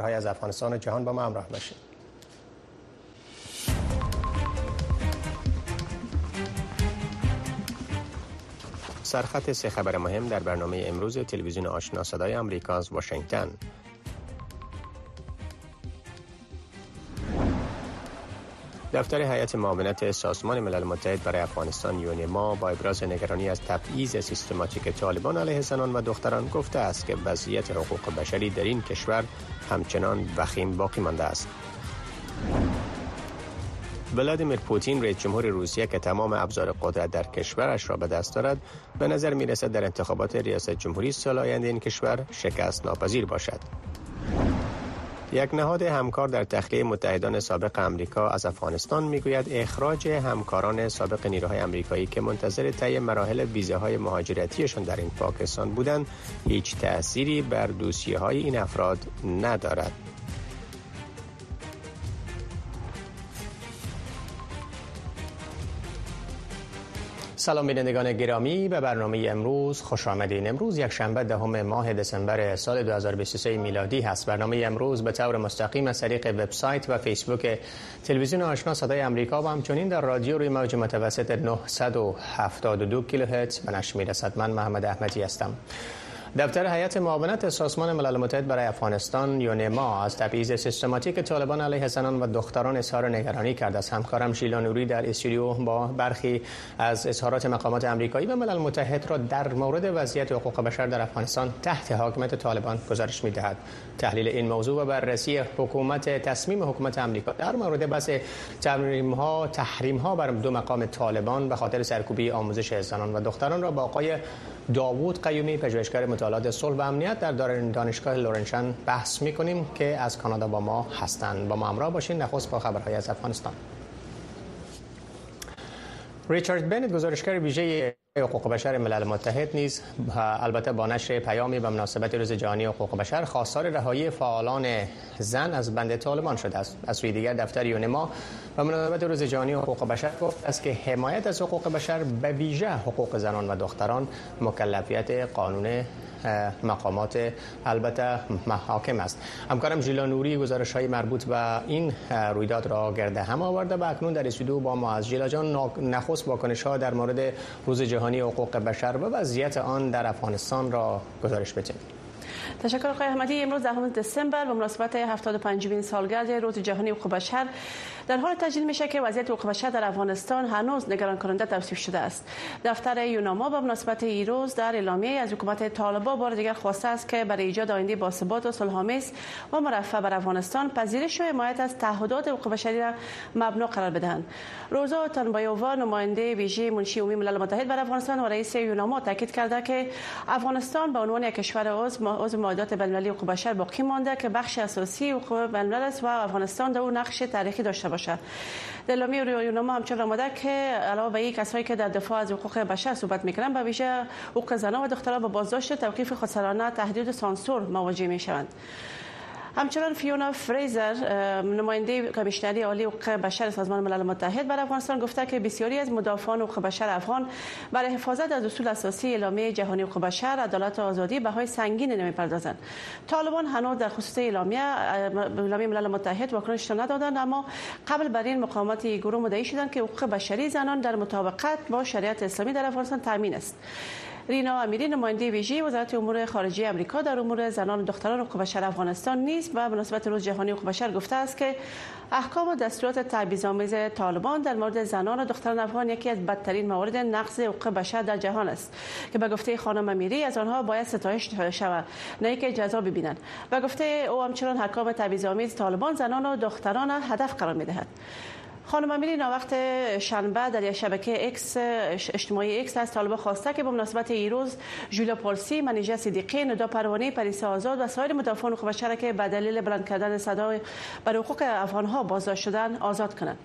های از افغانستان و جهان با ما همراه باشید. سرخط سه خبر مهم در برنامه امروز تلویزیون آشنا صدای آمریکا از واشنگتن. دفتر هیئت معاونت سازمان ملل متحد برای افغانستان یونما با ابراز نگرانی از تبعیض سیستماتیک طالبان علیه زنان و دختران گفته است که وضعیت حقوق بشری در این کشور همچنان وخیم باقی مانده است. ولادیمیر پوتین رئیس جمهور روسیه که تمام ابزار قدرت در کشورش را به دست دارد به نظر می رسد در انتخابات ریاست جمهوری سال آینده این کشور شکست ناپذیر باشد. یک نهاد همکار در تخلیه متحدان سابق امریکا از افغانستان می‌گوید اخراج همکاران سابق نیروهای امریکایی که منتظر طی مراحل ویزه های مهاجرتیشان در این پاکستان بودند هیچ تأثیری بر دوسیه های این افراد ندارد. سلام بینندگان گرامی به برنامه امروز خوش آمدین. امروز یک شنبه دهم ماه دسامبر سال 2023 میلادی هست. برنامه امروز به طور مستقیم از طریق وبسایت و فیسبوک تلویزیون آشنا صدای امریکا و همچنین در رادیو روی موج متوسط 972 کیلوهرتز به نشر می‌رسد. من محمد احمدی هستم. دفتر هیئت معاونت سازمان ملل متحد برای افغانستان یونما از تبعیض سیستماتیک طالبان علیه زنان و دختران اظهار نگرانی کرد از همکارم شیلا نوری در استودیو با برخی از اظهارات مقامات امریکایی و ملل متحد را در مورد وضعیت حقوق بشر در افغانستان تحت حاکمیت طالبان گزارش می‌دهد. تحلیل این موضوع و بررسی حکومت تصمیم حکومت امریکا در مورد بس تحریم ها تحریم ها بر دو مقام طالبان به خاطر سرکوبی آموزش زنان و دختران را با آقای داوود قیومی پژوهشگر مطالعات صلح و امنیت در دانشگاه لورنشن بحث می‌کنیم که از کانادا با ما هستند. با ما همراه باشین. نخست با خبرهای از افغانستان. ریچارد بنت گزارشگر ویژه حقوق بشر ملل متحد نیز البته با نشر پیامی به مناسبت روز جهانی حقوق بشر خواستار رهایی فعالان زن از بند طالبان شده است. از سوی دیگر دفتر یونما به مناسبت روز جهانی حقوق بشر گفت است که حمایت از حقوق بشر به ویژه حقوق زنان و دختران مکلفیت قانون مقامات. البته محاکم است. همکارم ژیلا نوری گزارش های مربوط به این رویداد را گرده هم آورده و اکنون در استودیو با ما از ژیلا جان نخست واکنش ها در مورد روز جهانی حقوق بشر و وضعیت آن در افغانستان را گزارش بدیم تشکر آقای احمدی. امروز دهم دسامبر به مناسبت 75 سالگرد روز جهانی حقوق بشر. در حال تجلیل میشه که وضعیت حقوق بشر در افغانستان هنوز نگران کننده توصیف شده است. دفتر یوناما به مناسبت این روز در اعلامیه از حکومت طالبان بار دیگر خواسته است که برای ایجاد آینده باثبات و صلحآمیز و مرفع بر افغانستان پذیرش و حمایت از تعهدات حقوق بشری را مبنا قرار بدهند. روزا تنبایووا نماینده ویژه منشی عمومی ملل متحد بر افغانستان و رئیس یوناما تاکید کرده که افغانستان به عنوان یک کشور عضو عضو معاهدات بین‌المللی حقوق بشر باقی مانده که بخش اساسی حقوق بین‌الملل است و افغانستان در اون نقش تاریخی داشته در اعلامیه یوناما همچنین آمده که علاوه بر کسایی که در دفاع از حقوق بشر صحبت می‌کنند به ویژه حقوق زنان و دختران با بازداشت توقیف خودسرانه تهدید سانسور مواجه می‌شوند. همچنان فیونا فریزر نماینده کمیشنری عالی حقوق بشر سازمان ملل متحد بر افغانستان گفته که بسیاری از مدافعان حقوق بشر افغان برای حفاظت از اصول اساسی اعلامیه جهانی حقوق بشر عدالت و آزادی به های سنگین نمی‌پردازند. طالبان هنوز در خصوص اعلامیه اعلامیه ملل متحد واکنش ندادند اما قبل بر این مقامات گروه مدعی شدند که حقوق بشری زنان در مطابقت با شریعت اسلامی در افغانستان تامین است. رینا امیری نماینده ویژه وزارت امور خارجه آمریکا در امور زنان و دختران حقوق بشر افغانستان نیز و مناسبت روز جهانی حقوق بشر گفته است که احکام و دستورات تبعیض‌آمیز طالبان در مورد زنان و دختران افغان یکی از بدترین موارد نقض حقوق بشر در جهان است که به گفته خانم امیری از آنها باید ستایش شود نه که جزا ببینند. و گفته او همچنان احکام تبعیض‌آمیز طالبان زنان و دختران هدف قرار می‌دهد. خانم امیری وقت شنبه در یک شبکه اکس اجتماعی اکس از طالب خواسته که به مناسبت روز جولا پولسی منیجه صدیقی ندا پروانه پریس آزاد و سایر مدافعان حقوق بشر که به دلیل بلند کردن صدای بر حقوق افغانها بازداشت شدن آزاد کنند.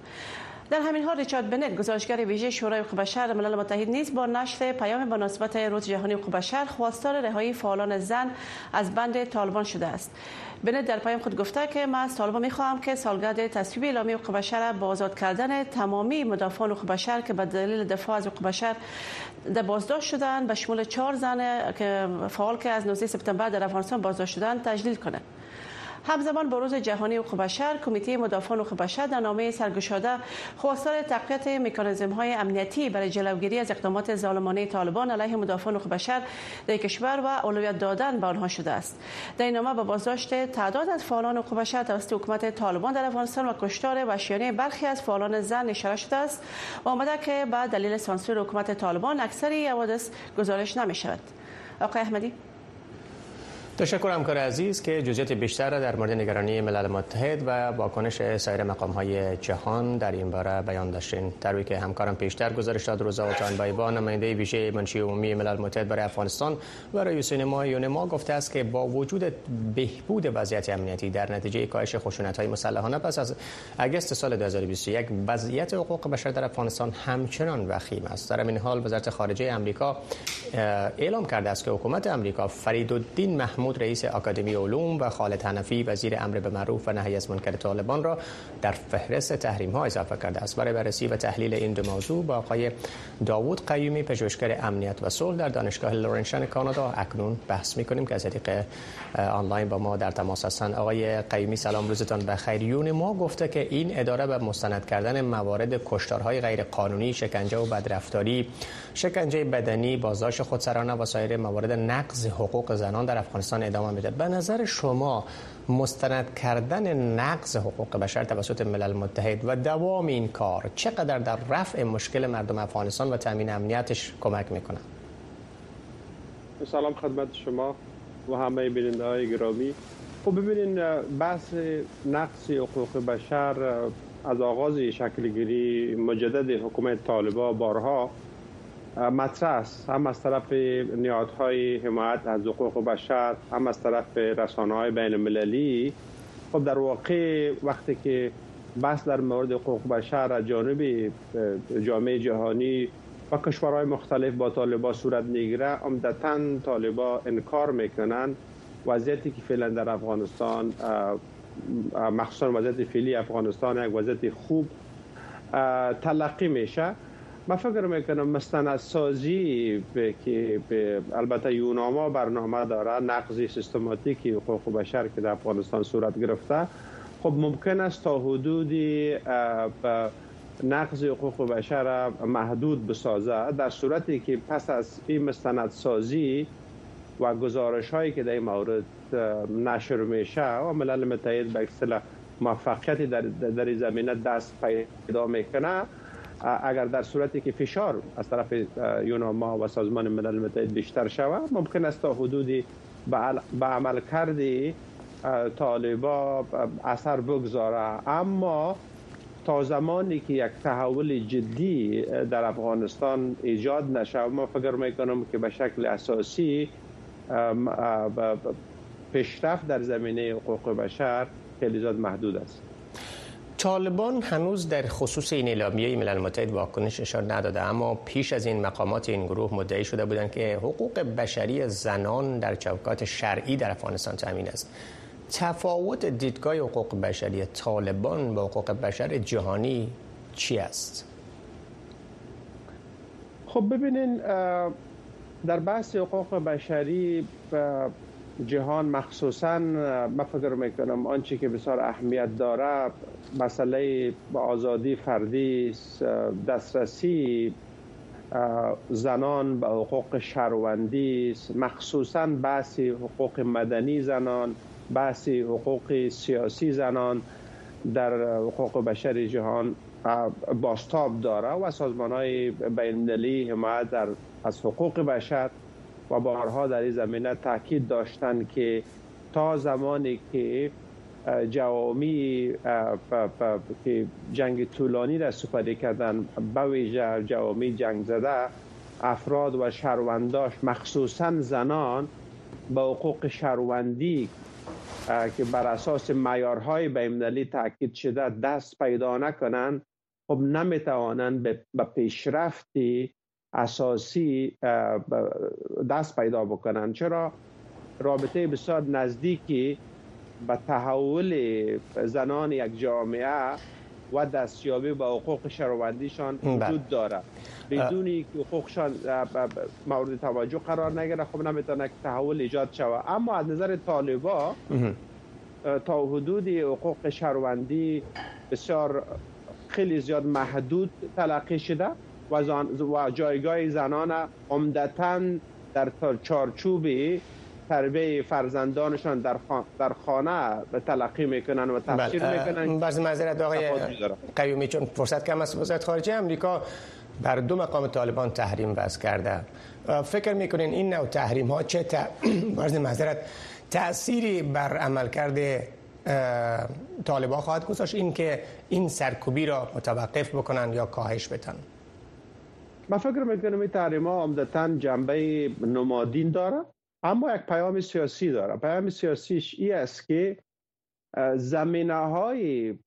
در همین حال ریچارد بنت گزارشگر ویژه شورای حقوق بشر ملل متحد نیز با نشر پیام به مناسبت روز جهانی حقوق بشر خواستار رهایی فعالان زن از بند طالبان شده است. بنت در پیام خود گفته که من از طالبان می‌خواهم که سالگرد تصویب اعلامیه حقوق بشر با آزاد کردن تمامی مدافعان حقوق بشر که به دلیل دفاع از حقوق بشر در بازداشت شدن به شمول چهار زن که فعال که از 19 سپتامبر در افغانستان بازداشت شدن تجلیل کنه همزمان با روز جهانی حقوق بشر کمیته مدافعان حقوق بشر در نامه سرگشاده خواستار تقویت مکانیزم های امنیتی برای جلوگیری از اقدامات ظالمانه طالبان علیه مدافعان حقوق بشر در کشور و اولویت دادن به آنها شده است. در این نامه به بازداشت تعداد از فعالان حقوق بشر توسط حکومت طالبان در افغانستان و کشتار وحشیانه برخی از فعالان زن اشاره شده است و آمده که به دلیل سانسور حکومت طالبان اکثر حوادث گزارش نمی شود آقای احمدی. تشکر همکار عزیز که جزئیات بیشتر را در مورد نگرانی ملل متحد و واکنش سایر مقام های جهان در این باره بیان داشتین. در که همکارم پیشتر گزارش داد روزا اوتان بایبا نماینده ویژه منشی عمومی ملل متحد برای افغانستان و رئیس سینما یونما گفته است که با وجود بهبود وضعیت امنیتی در نتیجه کاهش خشونت های مسلحانه پس از اگست سال 2021 وضعیت حقوق بشر در افغانستان همچنان وخیم است. در این حال وزارت خارجه آمریکا اعلام کرده است که حکومت آمریکا فریدالدین محمود رئیس آکادمی علوم و خالد حنفی وزیر امر به معروف و نهی از منکر طالبان را در فهرست تحریم ها اضافه کرده است. برای بررسی و تحلیل این دو موضوع با آقای داوود قیومی پژوهشگر امنیت و صلح در دانشگاه لورنشن کانادا اکنون بحث می‌کنیم که از طریق آنلاین با ما در تماس هستند. آقای قیومی سلام روزتان بخیر. یون ما گفته که این اداره به مستند کردن موارد کشتارهای غیر قانونی شکنجه و بدرفتاری شکنجه بدنی بازداشت خودسرانه و سایر موارد نقض حقوق زنان در افغانستان ادامه میده به نظر شما مستند کردن نقض حقوق بشر توسط ملل متحد و دوام این کار چقدر در رفع مشکل مردم افغانستان و تامین امنیتش کمک می‌کنه سلام خدمت شما و همه بیننده های گرامی. خب ببینین بحث نقص حقوق بشر از آغاز شکلگیری مجدد حکومت طالبا بارها مطرح است. هم از طرف نهادهای حمایت از حقوق بشر هم از طرف رسانه های بین المللی خب در واقع وقتی که بحث در مورد حقوق بشر از جانب جامعه جهانی و کشورهای مختلف با طالبا صورت می‌گیره عمدتا طالبا انکار می‌کنن. وضعیتی که فعلا در افغانستان مخصوصا وضعیت فعلی افغانستان یک وضعیت خوب تلقی میشه. من فکر می‌کنم مستند سازی که البته یوناما برنامه داره نقضی سیستماتیکی حقوق بشر که در افغانستان صورت گرفته. خب ممکن است تا حدودی نقض حقوق بشر محدود بسازه. در صورتی که پس از این مستند سازی و گزارش هایی که در این مورد نشر میشه و ملل متحد به اصطلاح موفقیتی در, در زمینه دست پیدا می‌کنه. اگر در صورتی که فشار از طرف یوناما و سازمان ملل متحد بیشتر شود ممکن است تا حدودی به عمل کردی طالبا اثر بگذاره. اما تا زمانی که یک تحول جدی در افغانستان ایجاد نشه ما فکر می‌کنم که به شکل اساسی پیشرفت در زمینه حقوق بشر خیلی زیاد محدود است. طالبان هنوز در خصوص این اعلامیه ملل متحد واکنش اشاره نداده اما پیش از این مقامات این گروه مدعی شده بودند که حقوق بشری زنان در چوکات شرعی در افغانستان تامین است تفاوت دیدگاه حقوق بشری طالبان با حقوق بشر جهانی چی است؟ خب ببینین در بحث حقوق بشری جهان مخصوصا من فکر می‌کنم آنچه که بسیار اهمیت داره مسئله با آزادی فردی دسترسی زنان به حقوق شهروندی مخصوصا بحث حقوق مدنی زنان بحث حقوق سیاسی زنان در حقوق بشر جهان باستاب داره و سازمان های بین حمایت در از حقوق بشر. و بارها در این زمینه تاکید داشتند که تا زمانی که جوامی که جنگ طولانی را سپری کردن به ویژه جوامی جنگ زده افراد و شهرونداش مخصوصا زنان به حقوق شهروندی که بر اساس معیارهای بین‌المللی تاکید شده دست پیدا نکنند خب نمی‌توانند به پیشرفتی اساسی دست پیدا بکنند چرا؟ رابطه بسیار نزدیکی به تحول زنان یک جامعه و دستیابی به حقوق شهروندیشان وجود بله. داره بدونی که حقوقشان مورد توجه قرار نگیره خب نمی‌تونه که تحول ایجاد شود اما از نظر طالبا تا حدود حقوق شهروندی بسیار خیلی زیاد محدود تلقی شده. و, و جایگاه زنان عمدتا در چارچوب تربیه فرزندانشان در, در خانه به تلقی می‌کنن و تفسیر بله. می‌کنن بعض معذرت آقای قیومی چون فرصت کم است وزارت خارجه امریکا بر دو مقام طالبان تحریم وضع کرده. فکر می‌کنین این نوع تحریم ها چه ت... معذرت تأثیری بر عملکرد طالبان خواهد گذاشت؟ این که این سرکوبی را متوقف بکنن یا کاهش بدن؟ من فکر می‌کنم این تحریم ها عمدتا جنبه نمادین داره اما یک پیام سیاسی داره. پیام سیاسیش ای است که زمینه های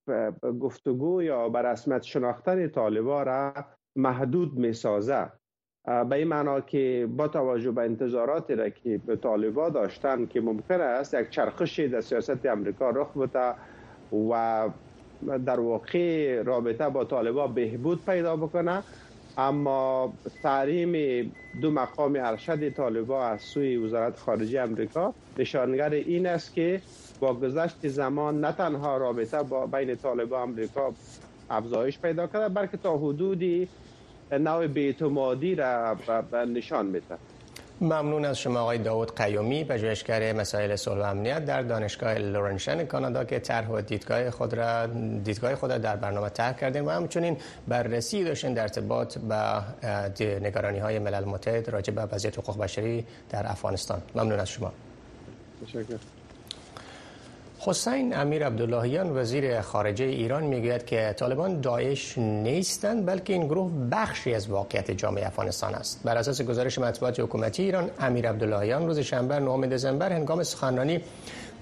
گفتگو یا بر رسمیت شناختن طالبا را محدود می سازه به این معنا که با توجه به انتظاراتی را که به طالبا داشتن که ممکن است یک چرخشی در سیاست امریکا رخ بده و در واقع رابطه با طالبا بهبود پیدا بکنه اما تحریم دو مقام ارشد طالبا از سوی وزارت خارجه امریکا نشانگر این است که با گذشت زمان نه تنها رابطه با بین طالبا امریکا افزایش پیدا کرده بلکه تا حدودی نوع بیعتمادی را نشان میده ممنون از شما آقای داود قیومی پژوهشگر مسائل صلح و امنیت در دانشگاه لورنشن کانادا که طرح و دیدگاه خود را دیدگاه خود را در برنامه طرح کردین و همچنین بررسی داشتین در ارتباط با نگرانی های ملل متحد راجع به وضعیت حقوق بشری در افغانستان. ممنون از شما. تشکر. حسین امیر عبداللهیان وزیر خارجه ایران می‌گوید که طالبان داعش نیستند بلکه این گروه بخشی از واقعیت جامعه افغانستان است. بر اساس گزارش مطبوعات حکومتی ایران امیر عبداللهیان روز شنبه 9 دسامبر هنگام سخنرانی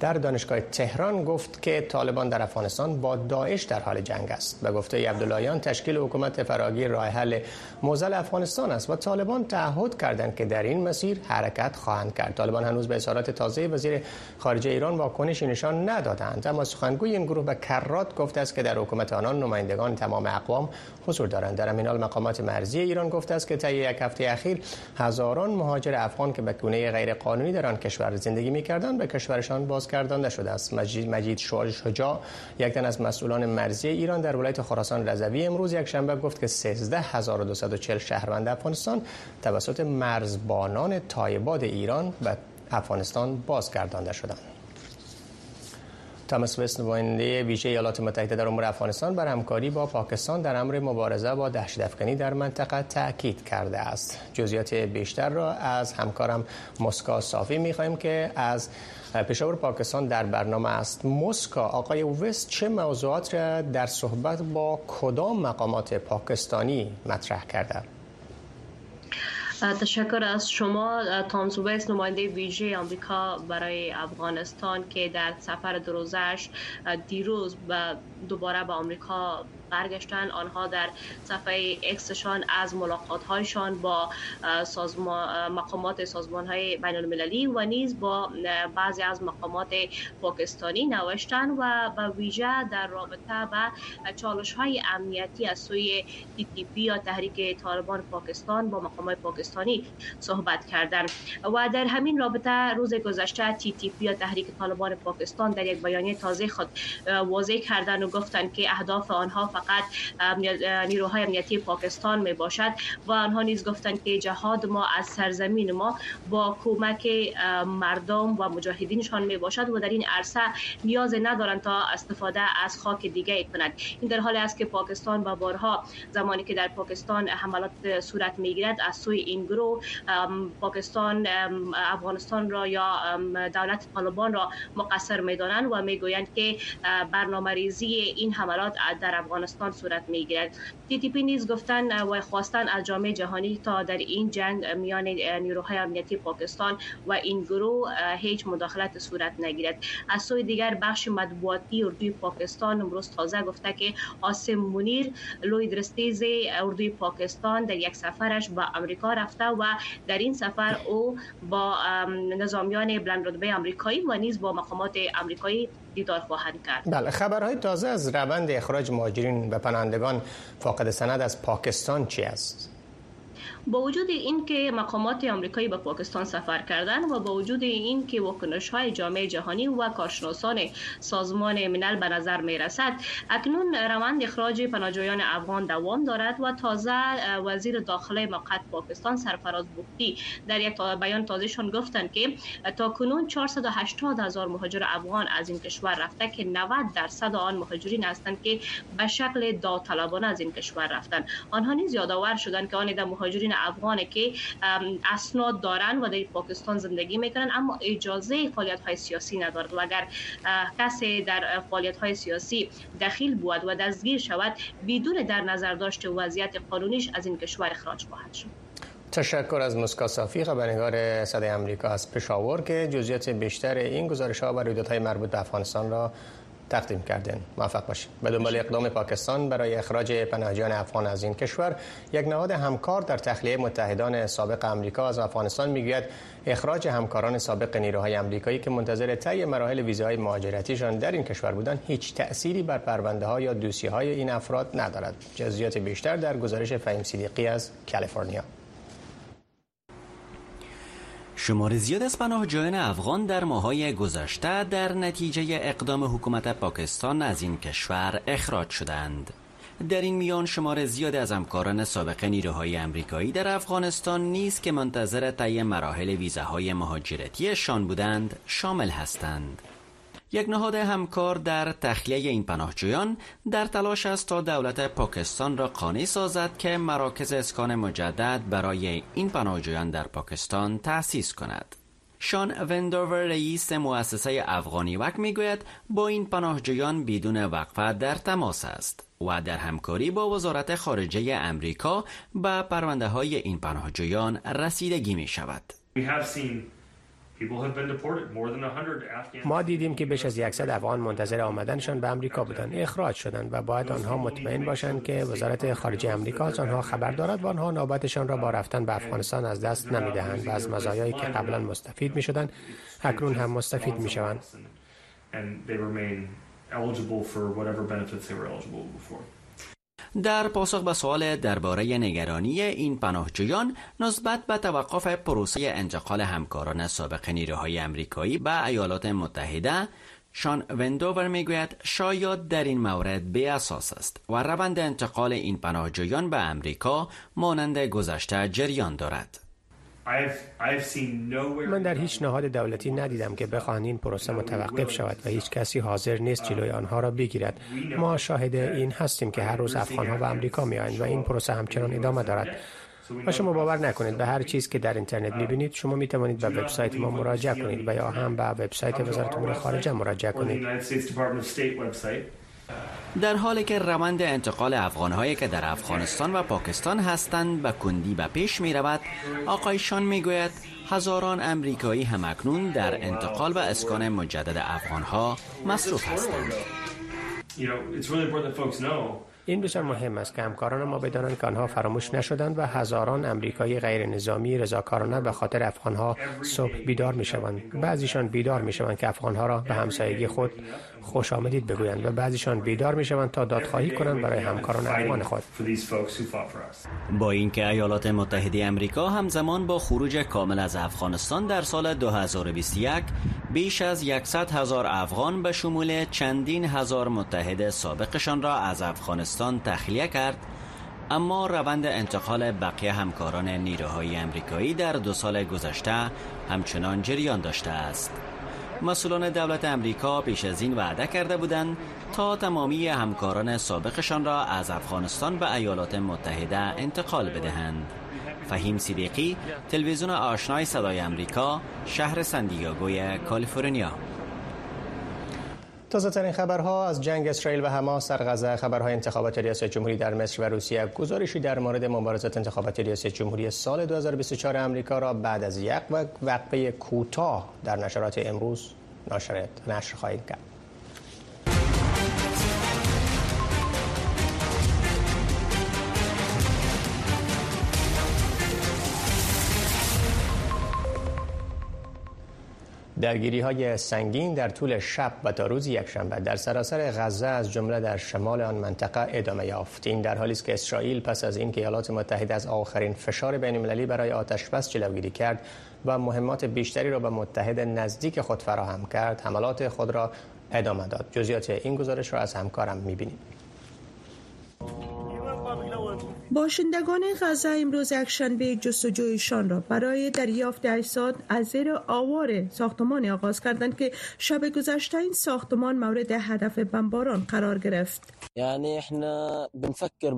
در دانشگاه تهران گفت که طالبان در افغانستان با داعش در حال جنگ است. و گفته عبداللهیان تشکیل حکومت فراگیر راه حل موزل افغانستان است و طالبان تعهد کردند که در این مسیر حرکت خواهند کرد. طالبان هنوز به اظهارات تازه وزیر خارجه ایران واکنشی نشان ندادند اما سخنگوی این گروه به کرات گفته است که در حکومت آنان نمایندگان تمام اقوام حضور دارند. در همین حال مقامات مرزی ایران گفته است که طی یک هفته اخیر هزاران مهاجر افغان که به گونه غیر قانونی در آن کشور زندگی می‌کردند به کشورشان بازگردانده شده است. مجید مجید شجاع یک از مسئولان مرزی ایران در ولایت خراسان رضوی امروز یک شنبه گفت که 13240 شهروند افغانستان توسط مرزبانان تایباد ایران به افغانستان بازگردانده شدند. وست نماینده ویژه ایالات متحده در امور افغانستان بر همکاری با پاکستان در امر مبارزه با دهشت افکنی در منطقه تاکید کرده است. جزئیات بیشتر را از همکارم مسکا صافی می‌خواهیم که از پشاور پاکستان در برنامه است. مسکا آقای وست چه موضوعات را در صحبت با کدام مقامات پاکستانی مطرح کرده؟ تشکر از شما. تامس ویس نماینده ویژه آمریکا برای افغانستان که در سفر دروزش دیروز دوباره به آمریکا برگشتن. آنها در صفحه اکسشان از ملاقات هایشان با سازمان مقامات سازمان های بین المللی و نیز با بعضی از مقامات پاکستانی نوشتن و به ویژه در رابطه به چالش های امنیتی از سوی تی تی پی یا تحریک طالبان پاکستان با مقامات پاکستانی صحبت کردند و در همین رابطه روز گذشته تی تی پی یا تحریک طالبان پاکستان در یک بیانیه تازه خود واضح کردن و گفتند که اهداف آنها فقط نیروهای امنیتی پاکستان می باشد و آنها نیز گفتند که جهاد ما از سرزمین ما با کمک مردم و مجاهدینشان می باشد و در این عرصه نیاز ندارند تا استفاده از خاک دیگه کند. این در حالی است که پاکستان با بارها زمانی که در پاکستان حملات صورت می‌گیرد از سوی این گروه پاکستان افغانستان را یا دولت طالبان را مقصر می‌دانند و می‌گویند که برنامه ریزی این حملات در افغانستان صورت می‌گیرد. تی تی نیز گفتن و خواستن از جامعه جهانی تا در این جنگ میان نیروهای امنیتی پاکستان و این گروه هیچ مداخلت صورت نگیرد. از سوی دیگر بخش مطبوعاتی اردوی پاکستان امروز تازه گفته که آسم منیر لوی درستیز اردوی پاکستان در یک سفرش با امریکا رفته و در این سفر او با نظامیان بلند رتبه آمریکایی و نیز با مقامات آمریکایی دیدار خواهند کرد. بله خبرهای تازه از روند اخراج مهاجرین و پناهندگان فاقد سند از پاکستان چی است؟ با وجود اینکه مقامات آمریکایی به پاکستان سفر کردن و با وجود اینکه واکنش های جامعه جهانی و کارشناسان سازمان ملل به نظر می رسد اکنون روند اخراج پناهجویان افغان دوام دارد و تازه وزیر داخله موقت پاکستان سرفراز بختی در یک بیان تازهشان گفتند که تا کنون 480 هزار مهاجر افغان از این کشور رفته که 90 درصد آن مهاجرین هستند که به شکل داوطلبانه از این کشور رفتند. آنها نیز یادآور شدند که آن مهاجرین افغان که اسناد دارند و در پاکستان زندگی می‌کنند اما اجازه فعالیت های سیاسی ندارد و اگر کسی در فعالیت های سیاسی دخیل بود و دستگیر شود بدون در نظر داشته وضعیت قانونیش از این کشور اخراج خواهد شد. تشکر از مسکا صافی خبرنگار صدای امریکا از پشاور که جزئیات بیشتر این گزارش ها و رویدادهای مربوط به افغانستان را تقدیم کردن موفق باشید به دنبال اقدام پاکستان برای اخراج پناهجویان افغان از این کشور یک نهاد همکار در تخلیه متحدان سابق امریکا از افغانستان می‌گوید اخراج همکاران سابق نیروهای امریکایی که منتظر طی مراحل ویزاهای مهاجرتیشان در این کشور بودند هیچ تأثیری بر پرونده ها یا دوسیه های این افراد ندارد. جزئیات بیشتر در گزارش فهیم صدیقی از کالیفرنیا. شمار زیاد از پناهجویان افغان در ماهای گذشته در نتیجه اقدام حکومت پاکستان از این کشور اخراج شدند. در این میان شمار زیاد از همکاران سابق نیروهای امریکایی در افغانستان نیست که منتظر طی مراحل ویزاهای مهاجرتیشان بودند شامل هستند. یک نهاد همکار در تخلیه این پناهجویان در تلاش است تا دولت پاکستان را قانع سازد که مراکز اسکان مجدد برای این پناهجویان در پاکستان تأسیس کند. شان وندوور رئیس مؤسسه افغانی وک می‌گوید با این پناهجویان بدون وقفه در تماس است و در همکاری با وزارت خارجه امریکا به پرونده های این پناهجویان رسیدگی می شود. ما دیدیم که بیش از 100 افغان منتظر آمدنشان به امریکا بودند. اخراج شدند و باید آنها مطمئن باشند که وزارت خارجه امریکا از آنها خبر دارد و آنها نوبتشان را با رفتن به افغانستان از دست نمی‌دهند و از مزایایی که قبلا مستفید می شدند اکنون هم مستفید می شوند در پاسخ به سوال درباره نگرانی این پناهجویان نسبت به توقف پروسه انتقال همکاران سابق نیروهای امریکایی به ایالات متحده شان وندوور می‌گوید شاید در این مورد به اساس است و روند انتقال این پناهجویان به امریکا مانند گذشته جریان دارد. من در هیچ نهاد دولتی ندیدم که بخواهند این پروسه متوقف شود و هیچ کسی حاضر نیست جلوی آنها را بگیرد. ما شاهد این هستیم که هر روز افغانها به امریکا میآیند و این پروسه همچنان ادامه دارد. و شما باور نکنید به هر چیز که در اینترنت می‌بینید شما می توانید به وبسایت ما مراجعه کنید و یا هم به وبسایت وزارت امور خارجه مراجعه کنید. در حالی که روند انتقال افغانهایی که در افغانستان و پاکستان هستند به کندی به پیش می رود آقای شان می گوید هزاران امریکایی همکنون در انتقال و اسکان مجدد افغانها مصروف هستند. این بسیار مهم است که همکاران ما بدانند که آنها فراموش نشدند و هزاران امریکایی غیر نظامی رضاکارانه به خاطر افغانها صبح بیدار می شوند بعضیشان بیدار می شوند که افغانها را به همسایگی خود خوش آمدید بگویند و بعضیشان بیدار می شوند تا دادخواهی کنند برای همکاران افغان خود. با اینکه ایالات متحده امریکا همزمان با خروج کامل از افغانستان در سال 2021 بیش از 100 هزار افغان به شمول چندین هزار متحد سابقشان را از افغانستان تخلیه کرد اما روند انتقال بقیه همکاران نیروهای امریکایی در دو سال گذشته همچنان جریان داشته است. مسئولان دولت امریکا پیش از این وعده کرده بودند تا تمامی همکاران سابقشان را از افغانستان به ایالات متحده انتقال بدهند. فهیم صدیقی تلویزیون آشنای صدای امریکا شهر سندیاگوی کالیفرنیا. تازه ترین خبرها از جنگ اسرائیل و حماس در غزه. خبرهای انتخابات ریاست جمهوری در مصر و روسیه گزارشی در مورد مبارزات انتخابات ریاست جمهوری سال 2024 امریکا را بعد از یک وقفه کوتاه در نشرات امروز نشر خواهید کرد. درگیری های سنگین در طول شب و تا روز یکشنبه در سراسر غزه از جمله در شمال آن منطقه ادامه یافت. این در حالی است که اسرائیل پس از اینکه ایالات متحده از آخرین فشار بین المللی برای آتش بس جلوگیری کرد و مهمات بیشتری را به متحد نزدیک خود فراهم کرد حملات خود را ادامه داد. جزئیات این گزارش را از همکارم می‌بینید باشندگان غزه امروز یکشنبه جستجویشان را برای دریافت اجساد از زیر آوار ساختمان آغاز کردند که شب گذشته این ساختمان مورد هدف بمباران قرار گرفت. یعنی احنا بنفکر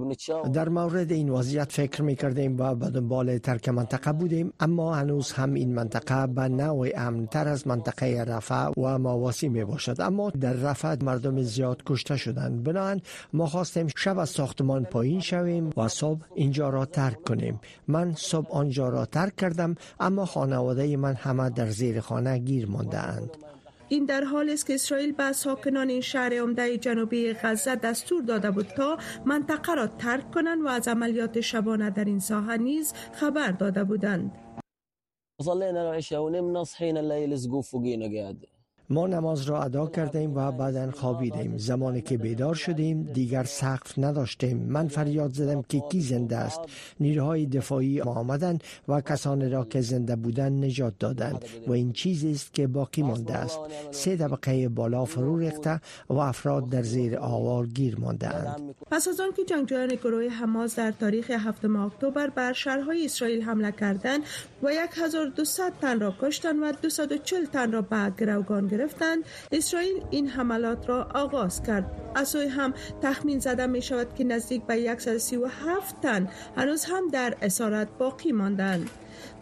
در مورد این وضعیت فکر می کردیم و به دنبال ترک منطقه بودیم اما هنوز هم این منطقه به نوع تر از منطقه رفع و مواسی می باشد اما در رفع مردم زیاد کشته شدند. بنابراین ما خواستیم شب از ساختمان پایین شویم و صبح اینجا را ترک کنیم. من صبح آنجا را ترک کردم اما خانواده من همه در زیر خانه گیر مانده اند این در حال است که اسرائیل به ساکنان این شهر عمده جنوبی غزه دستور داده بود تا منطقه را ترک کنند و از عملیات شبانه در این ساحه نیز خبر داده بودند. ما نماز را ادا کردیم و بعدا خوابیدیم. زمانی که بیدار شدیم دیگر سقف نداشتیم. من فریاد زدم که کی زنده است. نیروهای دفاعی آمدند و کسانی را که زنده بودند نجات دادند و این چیزی است که باقی مانده است. سه طبقه بالا فرو ریخته و افراد در زیر آوار گیر مانده اند پس از آنکه جنگجویان گروه حماس در تاریخ هفتم اکتبر بر شهرهای اسرائیل حمله کردند و 1200 تن را کشتند و 240 تن را به گروگان گرفتند. اسرائیل این حملات را آغاز کرد. از هم تخمین زده می شود که نزدیک به 137 تن هنوز هم در اسارت باقی ماندند.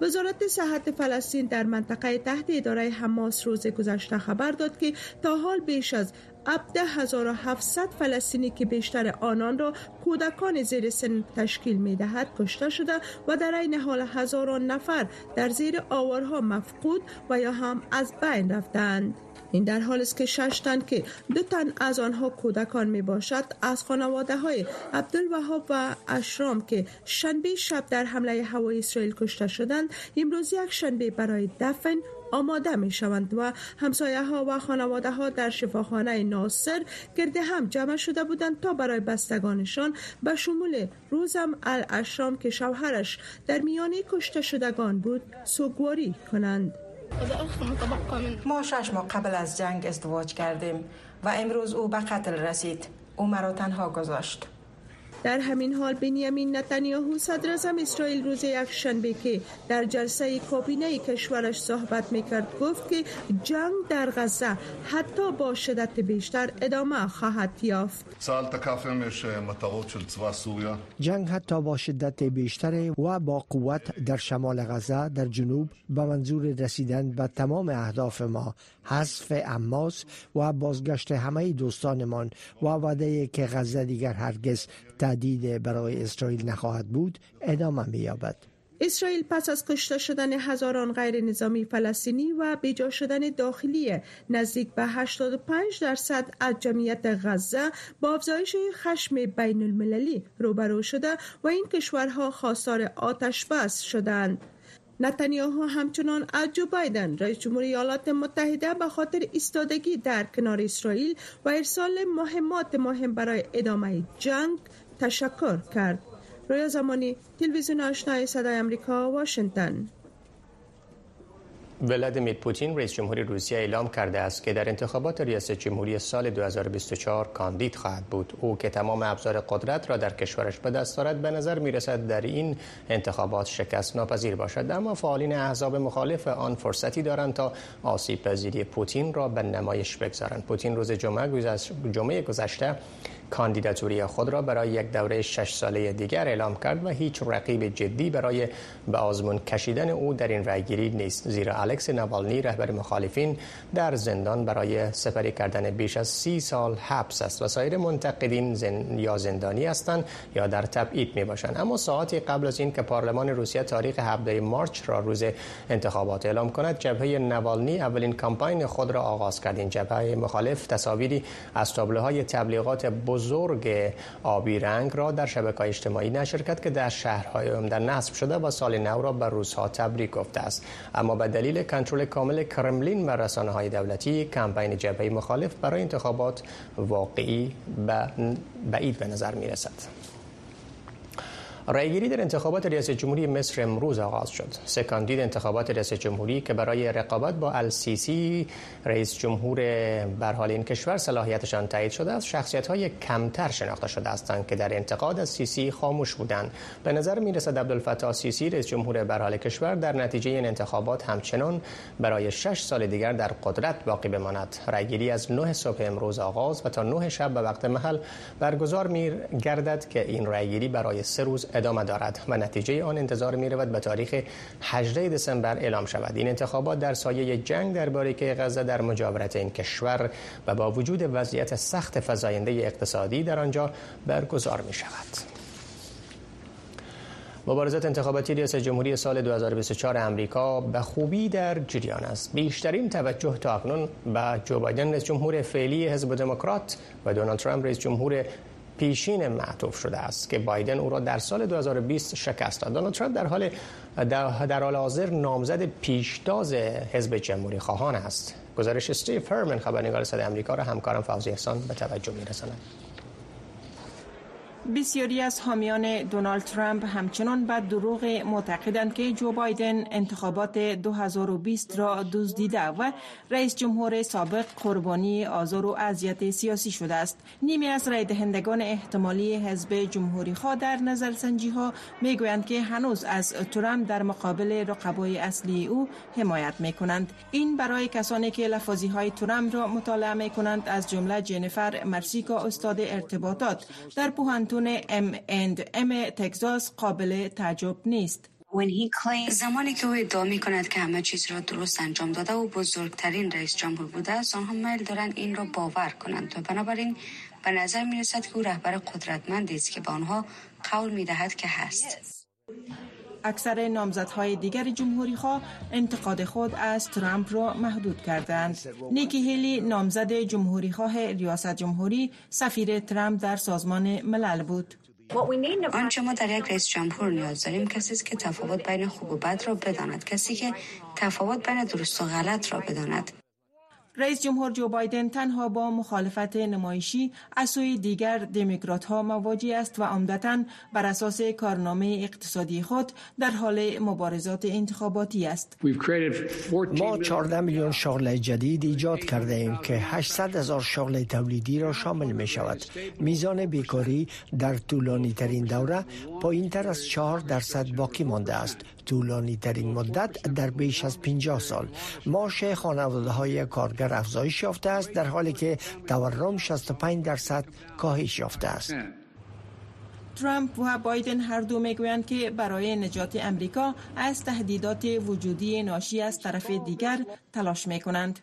وزارت صحت فلسطین در منطقه تحت اداره حماس روز گذشته خبر داد که تا حال بیش از 17700 فلسطینی که بیشتر آنان را کودکان زیر سن تشکیل می دهد کشته شده و در این حال هزاران نفر در زیر آوارها مفقود و یا هم از بین رفتند. این در حال است که شش تن که دو تن از آنها کودکان می باشد از خانواده های عبدالوهاب و اشرام که شنبه شب در حمله هوای اسرائیل کشته شدند امروز یک شنبه برای دفن آماده می شوند و همسایه ها و خانواده ها در شفاخانه ناصر گرده هم جمع شده بودند تا برای بستگانشان به شمول روزم الاشرام که شوهرش در میانه کشته شدگان بود سوگواری کنند. ما شش ماه قبل از جنگ ازدواج کردیم و امروز او به قتل رسید. او مرا تنها گذاشت. در همین حال بنیامین نتانیاهو صدر اعظم اسرائیل روز یک شنبه که در جلسه کابینه کشورش صحبت می‌کرد گفت که جنگ در غزه حتی با شدت بیشتر ادامه خواهد یافت. جنگ حتی با شدت بیشتر و با قوت در شمال غزه در جنوب به منظور رسیدن به تمام اهداف ما حذف اماس و بازگشت همه دوستانمان و وعده که غزه دیگر هرگز تهدید برای اسرائیل نخواهد بود ادامه می‌یابد. اسرائیل پس از کشته شدن هزاران غیر نظامی فلسطینی و بیجا شدن داخلی نزدیک به 85 درصد از جمعیت غزه با افزایش خشم بین المللی روبرو شده و این کشورها خواستار آتش بس شدند. نتانیاهو همچنان از جو بایدن رئیس جمهوری ایالات متحده به خاطر ایستادگی در کنار اسرائیل و ارسال مهمات مهم برای ادامه جنگ تشکر کرد. رویا زمانی تلویزیون آشنای صدای امریکا واشنگتن. ولادیمیر پوتین رئیس جمهوری روسیه اعلام کرده است که در انتخابات ریاست جمهوری سال 2024 کاندید خواهد بود. او که تمام ابزار قدرت را در کشورش به دست دارد به نظر می رسد در این انتخابات شکست ناپذیر باشد. اما فعالین احزاب مخالف آن فرصتی دارند تا آسیب پذیری پوتین را به نمایش بگذارند. پوتین روز جمعه گذشته کاندیداتوری خود را برای یک دوره شش ساله دیگر اعلام کرد و هیچ رقیب جدی برای به آزمون کشیدن او در این رأیگیری نیست. زیرا الکس نوالنی رهبر مخالفین در زندان برای سپری کردن بیش از سی سال حبس است و سایر منتقدین زن... یا زندانی هستند یا در تبعید می باشند اما ساعتی قبل از این که پارلمان روسیه تاریخ 17 مارچ را روز انتخابات اعلام کند جبهه نوالنی اولین کمپاین خود را آغاز کرد. این جبهه مخالف تصاویری از تابلوهای تبلیغات بزرگ بزرگ آبی رنگ را در شبکه اجتماعی نشر کرد که در شهرهای در نصب شده و سال نو را به روزها تبریک گفته است اما به دلیل کنترل کامل کرملین و رسانه های دولتی کمپین جبهه مخالف برای انتخابات واقعی بعید به نظر می رسد. رأیگیری در انتخابات ریاست جمهوری مصر امروز آغاز شد. سکاندید انتخابات ریاست جمهوری که برای رقابت با السیسی رئیس جمهور بر حال این کشور صلاحیتشان تایید شده است شخصیت های کمتر شناخته شده هستند که در انتقاد از سیسی خاموش بودند به نظر می رسد عبدالفتاح سیسی رئیس جمهور بر حال کشور در نتیجه این انتخابات همچنان برای شش سال دیگر در قدرت باقی بماند رأیگیری از 9 صبح امروز آغاز و تا 9 شب به وقت محل برگزار می گردد که این رأیگیری برای سه روز ادامه دارد و نتیجه آن انتظار می رود به تاریخ 18 دسامبر اعلام شود این انتخابات در سایه جنگ در باریکه غزه در مجاورت این کشور و با وجود وضعیت سخت فزاینده اقتصادی در آنجا برگزار می شود مبارزات انتخاباتی ریاست جمهوری سال 2024 امریکا به خوبی در جریان است. بیشترین توجه تا اکنون به جو بایدن رئیس جمهور فعلی حزب دموکرات و دونالد ترامپ رئیس جمهور پیشین معطوف شده است که بایدن او را در سال 2020 شکست داد. دونالد ترامپ در حال در حال حاضر نامزد پیشتاز حزب جمهوری خواهان است. گزارش استیو هرمن خبرنگار صدای آمریکا را همکارم فوزی احسان به توجه می‌رساند. بسیاری از حامیان دونالد ترامپ همچنان به دروغ معتقدند که جو بایدن انتخابات 2020 را دزدیده و رئیس جمهور سابق قربانی آزار و اذیت سیاسی شده است. نیمی از رای دهندگان احتمالی حزب جمهوری خواه در نظرسنجی ها می‌گویند که هنوز از ترامپ در مقابل رقبای اصلی او حمایت می کنند. این برای کسانی که لفاظی های ترامپ را مطالعه می کنند از جمله جنیفر مرسیکا استاد ارتباطات در پوهنتون پوهنتون ام اند ام تگزاس قابل تعجب نیست. زمانی که او ادعا می کند که همه چیز را درست انجام داده و بزرگترین رئیس جمهور بوده است آنها میل دارند این را باور کنند و بنابراین به نظر می رسد که او رهبر قدرتمندی است که به آنها قول می دهد که هست اکثر نامزدهای دیگر جمهوری خواه انتقاد خود از ترامپ را محدود کردند. نیکی هیلی نامزد جمهوری خواه ریاست جمهوری سفیر ترامپ در سازمان ملل بود. آنچه ما در یک رئیس جمهور نیاز داریم کسی است که تفاوت بین خوب و بد را بداند کسی که تفاوت بین درست و غلط را بداند رئیس جمهور جو بایدن تنها با مخالفت نمایشی از سوی دیگر دموکرات ها مواجه است و عمدتا بر اساس کارنامه اقتصادی خود در حال مبارزات انتخاباتی است. ما 14 میلیون شغل جدید ایجاد کرده ایم که 800 هزار شغل تولیدی را شامل می شود. میزان بیکاری در طولانی ترین دوره پایین تر از 4 درصد باقی مانده است. طولانی ترین مدت در بیش از 50 سال. ماش خانواده های کارگر افزایش یافته است در حالی که تورم 65 درصد کاهش یافته است. ترامپ و بایدن هر دو می‌گویند که برای نجات امریکا از تهدیدات وجودی ناشی از طرف دیگر تلاش می کنند.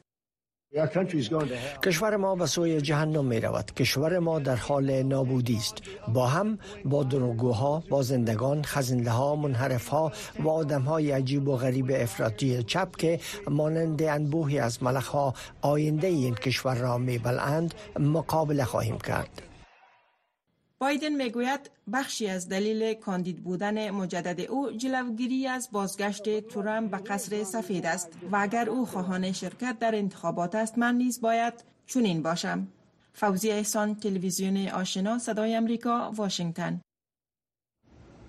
کشور ما به سوی جهنم می رود. کشور ما در حال نابودی است. با هم با دروگوها بازندگان خزنده ها منحرف ها و آدم های عجیب و غریب افراطی چپ که مانند انبوهی از ملخ ها آینده این کشور را می بلند مقابله خواهیم کرد. بایدن می‌گوید بخشی از دلیل کاندید بودن مجدد او جلوگیری از بازگشت ترامپ به قصر سفید است و اگر او خواهان شرکت در انتخابات است من نیز باید چنین باشم. فوزی احسان تلویزیون آشنا صدای امریکا واشنگتن.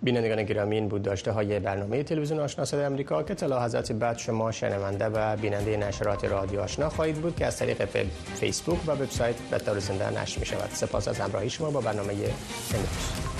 بینندگان گرامی این بود داشته های برنامه تلویزیون آشنا صدای آمریکا که تا لحظات بعد شما شنونده و بیننده نشرات رادیو آشنا خواهید بود که از طریق فیسبوک و وبسایت طور زنده نشر می شود سپاس از همراهی شما با برنامه امروز